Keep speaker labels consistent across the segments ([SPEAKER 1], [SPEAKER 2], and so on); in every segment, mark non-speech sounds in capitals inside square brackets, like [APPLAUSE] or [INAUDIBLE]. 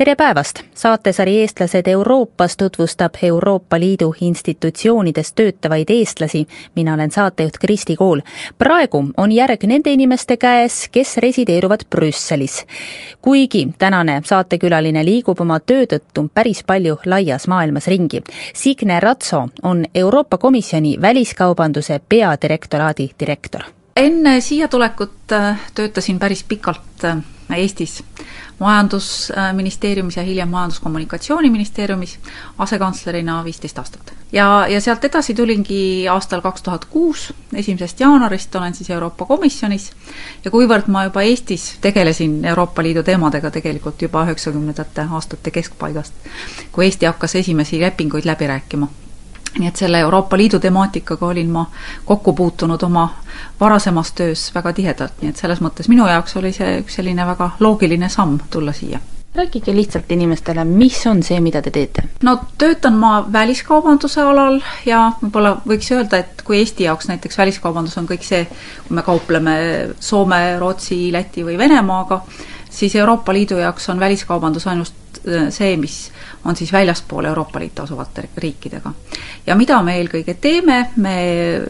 [SPEAKER 1] tere päevast! saatesari Eestlased Euroopas tutvustab Euroopa Liidu institutsioonides töötavaid eestlasi. mina olen saatejuht Kristi Kool. praegu on järg nende inimeste käes, kes resideeruvad Brüsselis. kuigi tänane saatekülaline liigub oma töö tõttu päris palju laias maailmas ringi. Signe Ratso on Euroopa Komisjoni väliskaubanduse peadirektoraadi direktor.
[SPEAKER 2] Enne siia tulekut äh, töötasin päris pikalt äh, Eestis majandusministeeriumis ja hiljem Majandus-Kommunikatsiooniministeeriumis asekantslerina viisteist aastat. ja, ja sealt edasi tulingi aastal kaks tuhat kuus, esimesest jaanuarist olen siis Euroopa Komisjonis ja kuivõrd ma juba Eestis tegelesin Euroopa Liidu teemadega tegelikult juba üheksakümnendate aastate keskpaigast, kui Eesti hakkas esimesi lepinguid läbi rääkima nii et selle Euroopa Liidu temaatikaga olin ma kokku puutunud oma varasemas töös väga tihedalt, nii et selles mõttes minu jaoks oli see üks selline väga loogiline samm tulla siia.
[SPEAKER 1] rääkige lihtsalt inimestele, mis on see, mida te teete?
[SPEAKER 2] no töötan ma väliskaubanduse alal ja võib-olla võiks öelda, et kui Eesti jaoks näiteks väliskaubandus on kõik see, kui me kaupleme Soome, Rootsi, Läti või Venemaaga, siis Euroopa Liidu jaoks on väliskaubandus ainult see, mis on siis väljaspool Euroopa Liitu asuvate riikidega. ja mida me eelkõige teeme, me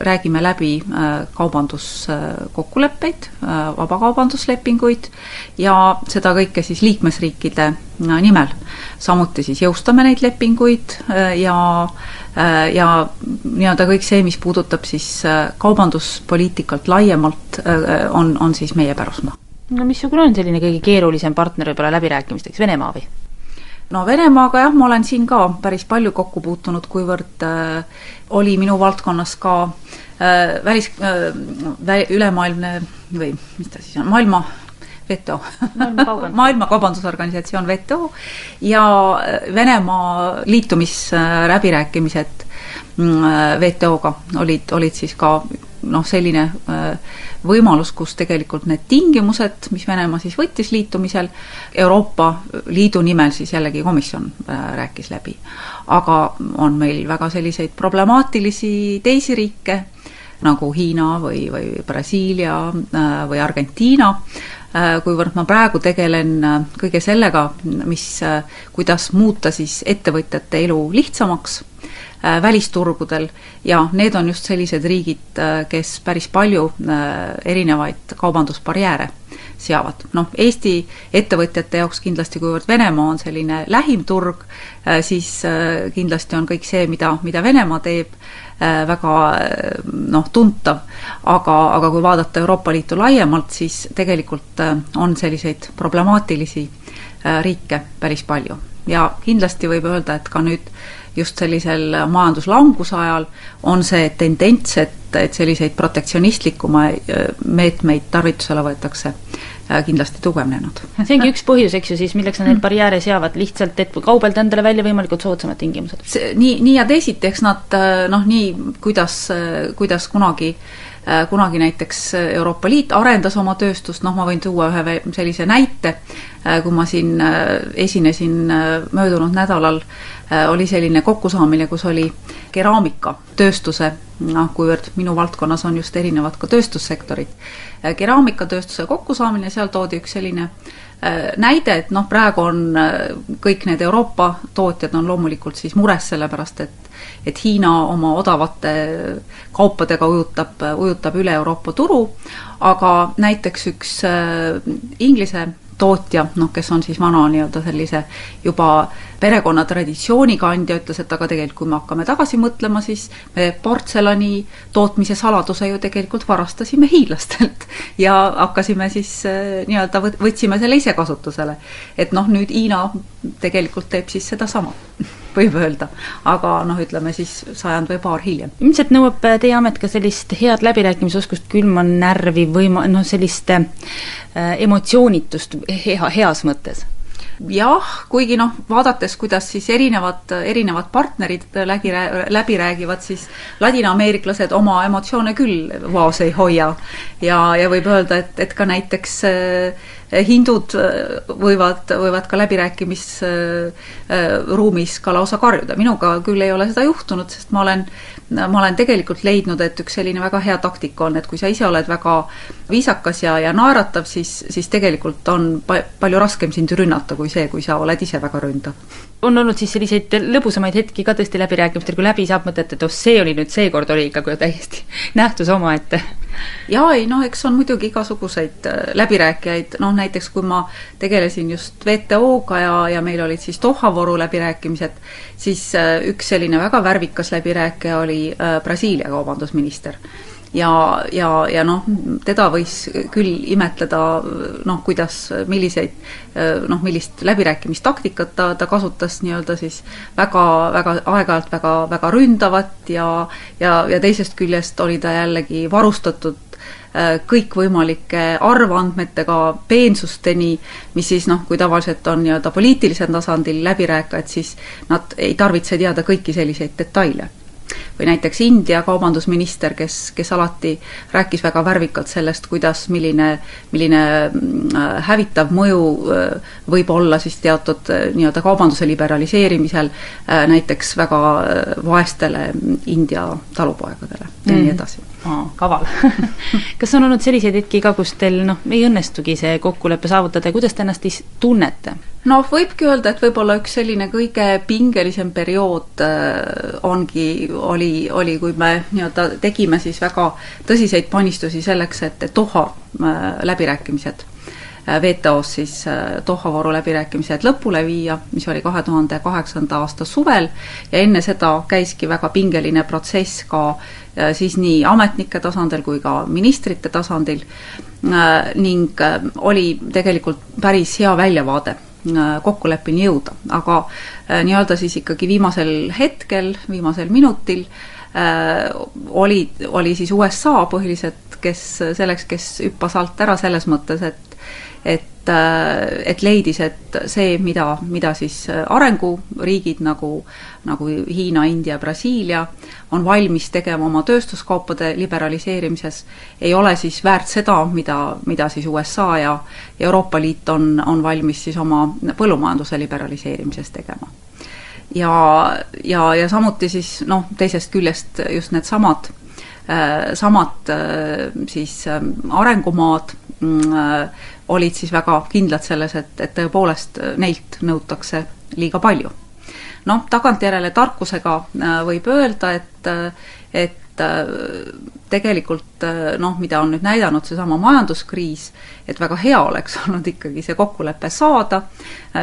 [SPEAKER 2] räägime läbi äh, kaubanduskokkuleppeid, äh, vabakaubanduslepinguid ja seda kõike siis liikmesriikide äh, nimel. samuti siis jõustame neid lepinguid ja ja nii-öelda kõik see, mis puudutab siis kaubanduspoliitikat laiemalt, on, on siis meie pärusmaa.
[SPEAKER 1] no missugune on selline kõige keerulisem partner võib-olla läbirääkimisteks, Venemaa või?
[SPEAKER 2] No Venemaaga jah, ma olen siin ka päris palju kokku puutunud, kuivõrd äh, oli minu valdkonnas ka äh, välis äh,, ülemaailmne või mis ta siis on, maailma WTO, [LAUGHS] maailma Kaubandusorganisatsioon WTO ja äh, Venemaa liitumisläbirääkimised mm, äh, WTO-ga olid, olid siis ka noh, selline äh, võimalus, kus tegelikult need tingimused, mis Venemaa siis võttis liitumisel, Euroopa Liidu nimel siis jällegi komisjon äh, rääkis läbi. aga on meil väga selliseid problemaatilisi teisi riike, nagu Hiina või, või Brasiilia äh, või Argentiina, kuivõrd ma praegu tegelen kõige sellega, mis, kuidas muuta siis ettevõtjate elu lihtsamaks välisturgudel ja need on just sellised riigid, äh, kes päris palju äh, erinevaid kaubandusbarjääre seavad. noh, Eesti ettevõtjate jaoks kindlasti, kuivõrd Venemaa on selline lähim turg, siis kindlasti on kõik see, mida, mida Venemaa teeb, väga noh, tuntav, aga, aga kui vaadata Euroopa Liitu laiemalt, siis tegelikult on selliseid problemaatilisi riike päris palju. ja kindlasti võib öelda, et ka nüüd just sellisel majanduslanguse ajal on see tendents, et, et selliseid protektsionistlikuma äh, meetmeid tarvitusele võetakse äh, kindlasti tugevnenud.
[SPEAKER 1] see ongi üks põhjus, eks ju, siis milleks nad neid barjääre seavad, lihtsalt et kaubelda endale välja võimalikult soodsamad tingimused?
[SPEAKER 2] nii, nii ja teisiti, eks nad äh, noh, nii kuidas, kuidas kunagi kunagi näiteks Euroopa Liit arendas oma tööstust, noh, ma võin tuua ühe sellise näite, kui ma siin esinesin möödunud nädalal Äh, oli selline kokkusaamine, kus oli keraamikatööstuse, noh, kuivõrd minu valdkonnas on just erinevad ka tööstussektorid, äh, keraamikatööstuse kokkusaamine, seal toodi üks selline äh, näide, et noh, praegu on kõik need Euroopa tootjad on loomulikult siis mures, sellepärast et et Hiina oma odavate kaupadega ujutab, ujutab üle Euroopa turu, aga näiteks üks Inglise tootja, noh, kes on siis vana nii-öelda sellise juba perekonna traditsiooni kandja, ütles, et aga tegelikult kui me hakkame tagasi mõtlema, siis me portselani tootmise saladuse ju tegelikult varastasime hiidlastelt [LAUGHS] ja hakkasime siis äh, nii-öelda, võtsime selle ise kasutusele. et noh, nüüd Hiina tegelikult teeb siis sedasama, võib öelda. aga noh, ütleme siis sajand või paar hiljem.
[SPEAKER 1] ilmselt nõuab äh, teie amet ka sellist head läbirääkimisoskust, külma närvi või noh, sellist äh, emotsioonitust hea, heas mõttes
[SPEAKER 2] jah, kuigi noh, vaadates, kuidas siis erinevad, erinevad partnerid läbi, läbi räägivad, siis ladinaameeriklased oma emotsioone küll vaos ei hoia. ja, ja võib öelda, et, et ka näiteks äh, hindud võivad, võivad ka läbirääkimisruumis ka lausa karjuda. minuga küll ei ole seda juhtunud, sest ma olen ma olen tegelikult leidnud, et üks selline väga hea taktika on, et kui sa ise oled väga viisakas ja, ja naeratav, siis, siis tegelikult on pa-, palju raskem sind rünnata kui see, kui sa oled ise väga ründav.
[SPEAKER 1] on olnud siis selliseid lõbusamaid hetki ka tõesti läbirääkimistel, kui läbi saab, mõtled, et oh, see oli nüüd, seekord oli ikka täiesti nähtus omaette?
[SPEAKER 2] Jaa, ei noh, eks on muidugi igasuguseid äh, läbirääkijaid, noh näiteks kui ma tegelesin just WTO-ga ja, ja meil olid siis Doha vooru läbirääkimised, siis äh, üks selline väga värvikas läbirääkija oli äh, Brasiilia kaubandusminister ja, ja, ja noh, teda võis küll imetleda noh, kuidas, milliseid noh, millist läbirääkimistaktikat ta, ta kasutas nii-öelda siis väga, väga aeg-ajalt väga, väga ründavat ja ja, ja teisest küljest oli ta jällegi varustatud äh, kõikvõimalike arvandmetega peensusteni, mis siis noh, kui tavaliselt on nii-öelda poliitilisel tasandil läbirääkijad, siis nad ei tarvitse teada kõiki selliseid detaile või näiteks India kaubandusminister, kes, kes alati rääkis väga värvikalt sellest, kuidas, milline, milline äh, hävitav mõju äh, võib olla siis teatud äh, nii-öelda kaubanduse liberaliseerimisel näiteks väga vaestele India talupoegadele ja mm. nii edasi
[SPEAKER 1] aa, kaval [LAUGHS] kas on olnud selliseid hetki ka, kus teil noh, ei õnnestugi see kokkulepe saavutada ja kuidas te ennast siis tunnete?
[SPEAKER 2] noh, võibki öelda, et võib-olla üks selline kõige pingelisem periood ongi, oli, oli, kui me nii-öelda tegime siis väga tõsiseid panistusi selleks, et, Doha äh, läbirääkimised äh, WTO-s siis Doha vooru läbirääkimised lõpule viia, mis oli kahe tuhande kaheksanda aasta suvel. Ja enne seda käiski väga pingeline protsess ka siis nii ametnike tasandil kui ka ministrite tasandil. Äh, ning äh, oli tegelikult päris hea väljavaade. äh, kokkuleppeni jõuda, aga nii-öelda siis ikkagi viimasel hetkel, viimasel minutil oli, oli siis USA põhiliselt, kes selleks, kes hüppas alt ära selles mõttes, et et et, et leidis, et see, mida, mida siis arenguriigid nagu, nagu Hiina, India, Brasiilia on valmis tegema oma tööstuskaupade liberaliseerimises, ei ole siis väärt seda, mida, mida siis USA ja Euroopa Liit on, on valmis siis oma põllumajanduse liberaliseerimises tegema. Ja, ja, ja samuti siis noh, teisest küljest just needsamad äh, samad äh, siis äh, arengumaad mm, olid siis väga kindlad selles, et, et tõepoolest neilt nõutakse liiga palju. noh, tagantjärele tarkusega äh, võib öelda, et, et äh, tegelikult äh, noh, mida on nüüd näidanud seesama majanduskriis, et väga hea oleks [LAUGHS] olnud ikkagi see kokkulepe saada,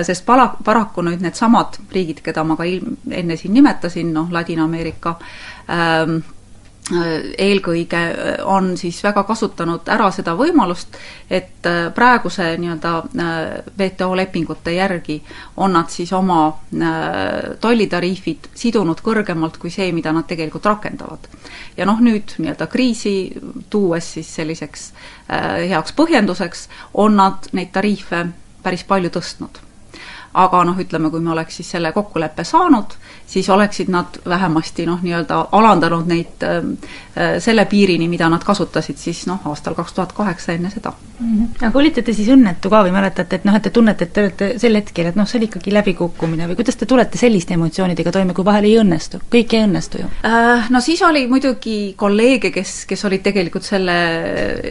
[SPEAKER 2] sest pala-, paraku nüüd needsamad riigid, keda ma ka ilm-, enne siin nimetasin, noh, Ladina-Ameerika ähm,, Äh, eelkõige äh, on siis väga kasutanud ära seda võimalust, et äh, praeguse nii-öelda WTO lepingute järgi on nad siis oma tollitariifid sidunud kõrgemalt kui see, mida nad tegelikult rakendavad. ja noh, nüüd nii-öelda kriisi tuues siis selliseks heaks põhjenduseks, on nad neid tariife päris palju tõstnud aga noh, ütleme, kui me oleks siis selle kokkuleppe saanud, siis oleksid nad vähemasti noh, nii-öelda alandanud neid äh, äh, selle piirini, mida nad kasutasid siis noh, aastal kaks tuhat kaheksa enne seda
[SPEAKER 1] mm. -hmm. aga olite te siis õnnetu ka või mäletate, et noh, et te tunnete, et te olete sel hetkel, et noh, see oli ikkagi läbikukkumine või kuidas te tulete selliste emotsioonidega toime, kui vahel ei õnnestu, kõik ei õnnestu ju
[SPEAKER 2] äh,? No siis oli muidugi kolleege, kes, kes olid tegelikult selle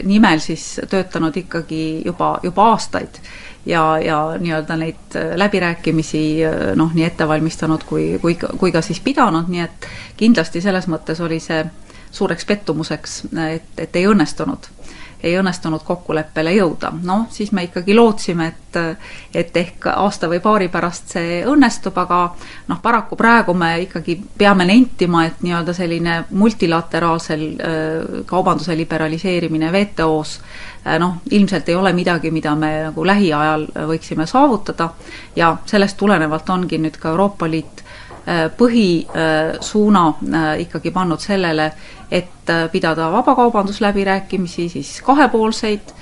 [SPEAKER 2] nimel siis töötanud ikkagi juba, juba aastaid ja, ja nii-öelda neid äh, läbirääkimisi äh, noh, nii ette valmistanud kui, kui, kui ka siis pidanud, nii et kindlasti selles mõttes oli see suureks pettumuseks, et, et ei õnnestunud ei õnnestunud kokkuleppele jõuda. noh, siis me ikkagi lootsime, et et ehk aasta või paari pärast see õnnestub, aga noh, paraku praegu me ikkagi peame nentima, et nii-öelda selline multilateraalsel kaubanduse liberaliseerimine WTO-s noh, ilmselt ei ole midagi, mida me nagu lähiajal võiksime saavutada ja sellest tulenevalt ongi nüüd ka Euroopa Liit põhisuuna ikkagi pannud sellele, et pidada vabakaubandusläbirääkimisi, siis kahepoolseid,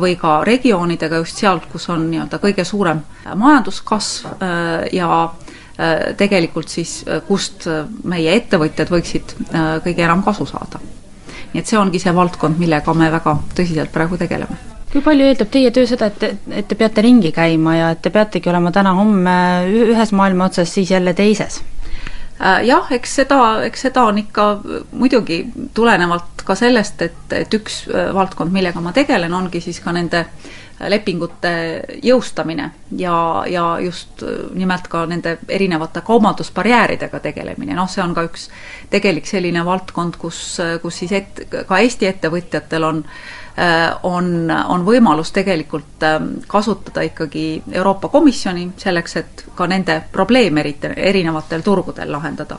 [SPEAKER 2] või ka regioonidega just sealt, kus on nii-öelda kõige suurem majanduskasv ja tegelikult siis, kust meie ettevõtjad võiksid kõige enam kasu saada. nii et see ongi see valdkond, millega me väga tõsiselt praegu tegeleme
[SPEAKER 1] kui palju eeldab teie töö seda, et, et te peate ringi käima ja et te peategi olema täna-homme ühes maailma otsas, siis jälle teises?
[SPEAKER 2] Äh, jah, eks seda, eks seda on ikka muidugi tulenevalt ka sellest, et, et üks äh, valdkond, millega ma tegelen, ongi siis ka nende lepingute jõustamine ja, ja just äh, nimelt ka nende erinevate kaubandusbarjääridega tegelemine, noh, see on ka üks tegelik selline valdkond, kus, kus siis et, ka Eesti ettevõtjatel on äh, Äh, on, on võimalus tegelikult ähm, kasutada ikkagi Euroopa Komisjoni selleks, et ka nende probleeme eriti erinevatel turgudel lahendada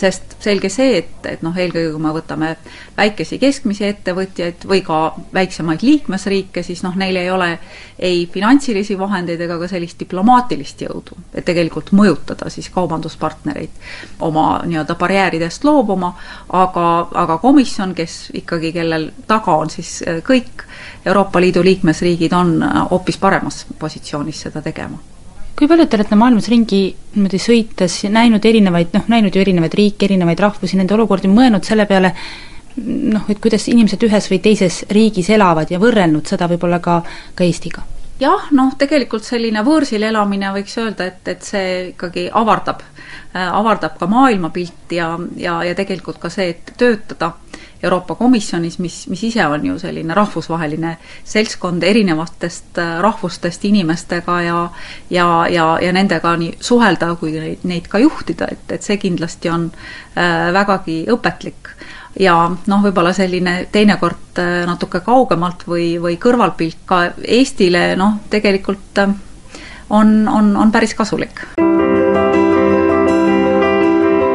[SPEAKER 2] sest selge see, et, et noh, eelkõige kui me võtame väikesi keskmisi ettevõtjaid või ka väiksemaid liikmesriike, siis noh, neil ei ole ei finantsilisi vahendeid ega ka sellist diplomaatilist jõudu, et tegelikult mõjutada siis kaubanduspartnereid oma nii-öelda barjääridest loobuma, aga, aga komisjon, kes ikkagi, kellel taga on siis kõik Euroopa Liidu liikmesriigid, on hoopis paremas positsioonis seda tegema
[SPEAKER 1] kui palju te olete maailmas ringi niimoodi sõites näinud erinevaid, noh, näinud ju erinevaid riike, erinevaid rahvusi, nende olukordi, mõelnud selle peale, noh, et kuidas inimesed ühes või teises riigis elavad ja võrrelnud seda võib-olla ka, ka Eestiga?
[SPEAKER 2] jah, noh, tegelikult selline võõrsil elamine võiks öelda, et, et see ikkagi avardab, avardab ka maailmapilti ja, ja, ja tegelikult ka see, et töötada Euroopa Komisjonis, mis, mis ise on ju selline rahvusvaheline seltskond erinevatest äh, rahvustest inimestega ja ja, ja, ja nendega nii suhelda kui neid, neid ka juhtida, et, et see kindlasti on äh, vägagi õpetlik ja noh, võib-olla selline teinekord äh, natuke kaugemalt või, või kõrvalpilt ka Eestile noh, tegelikult on, on, on päris kasulik.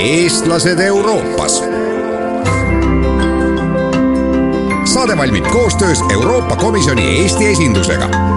[SPEAKER 3] eestlased Euroopas saade valmib koostöös Euroopa Komisjoni Eesti esindusega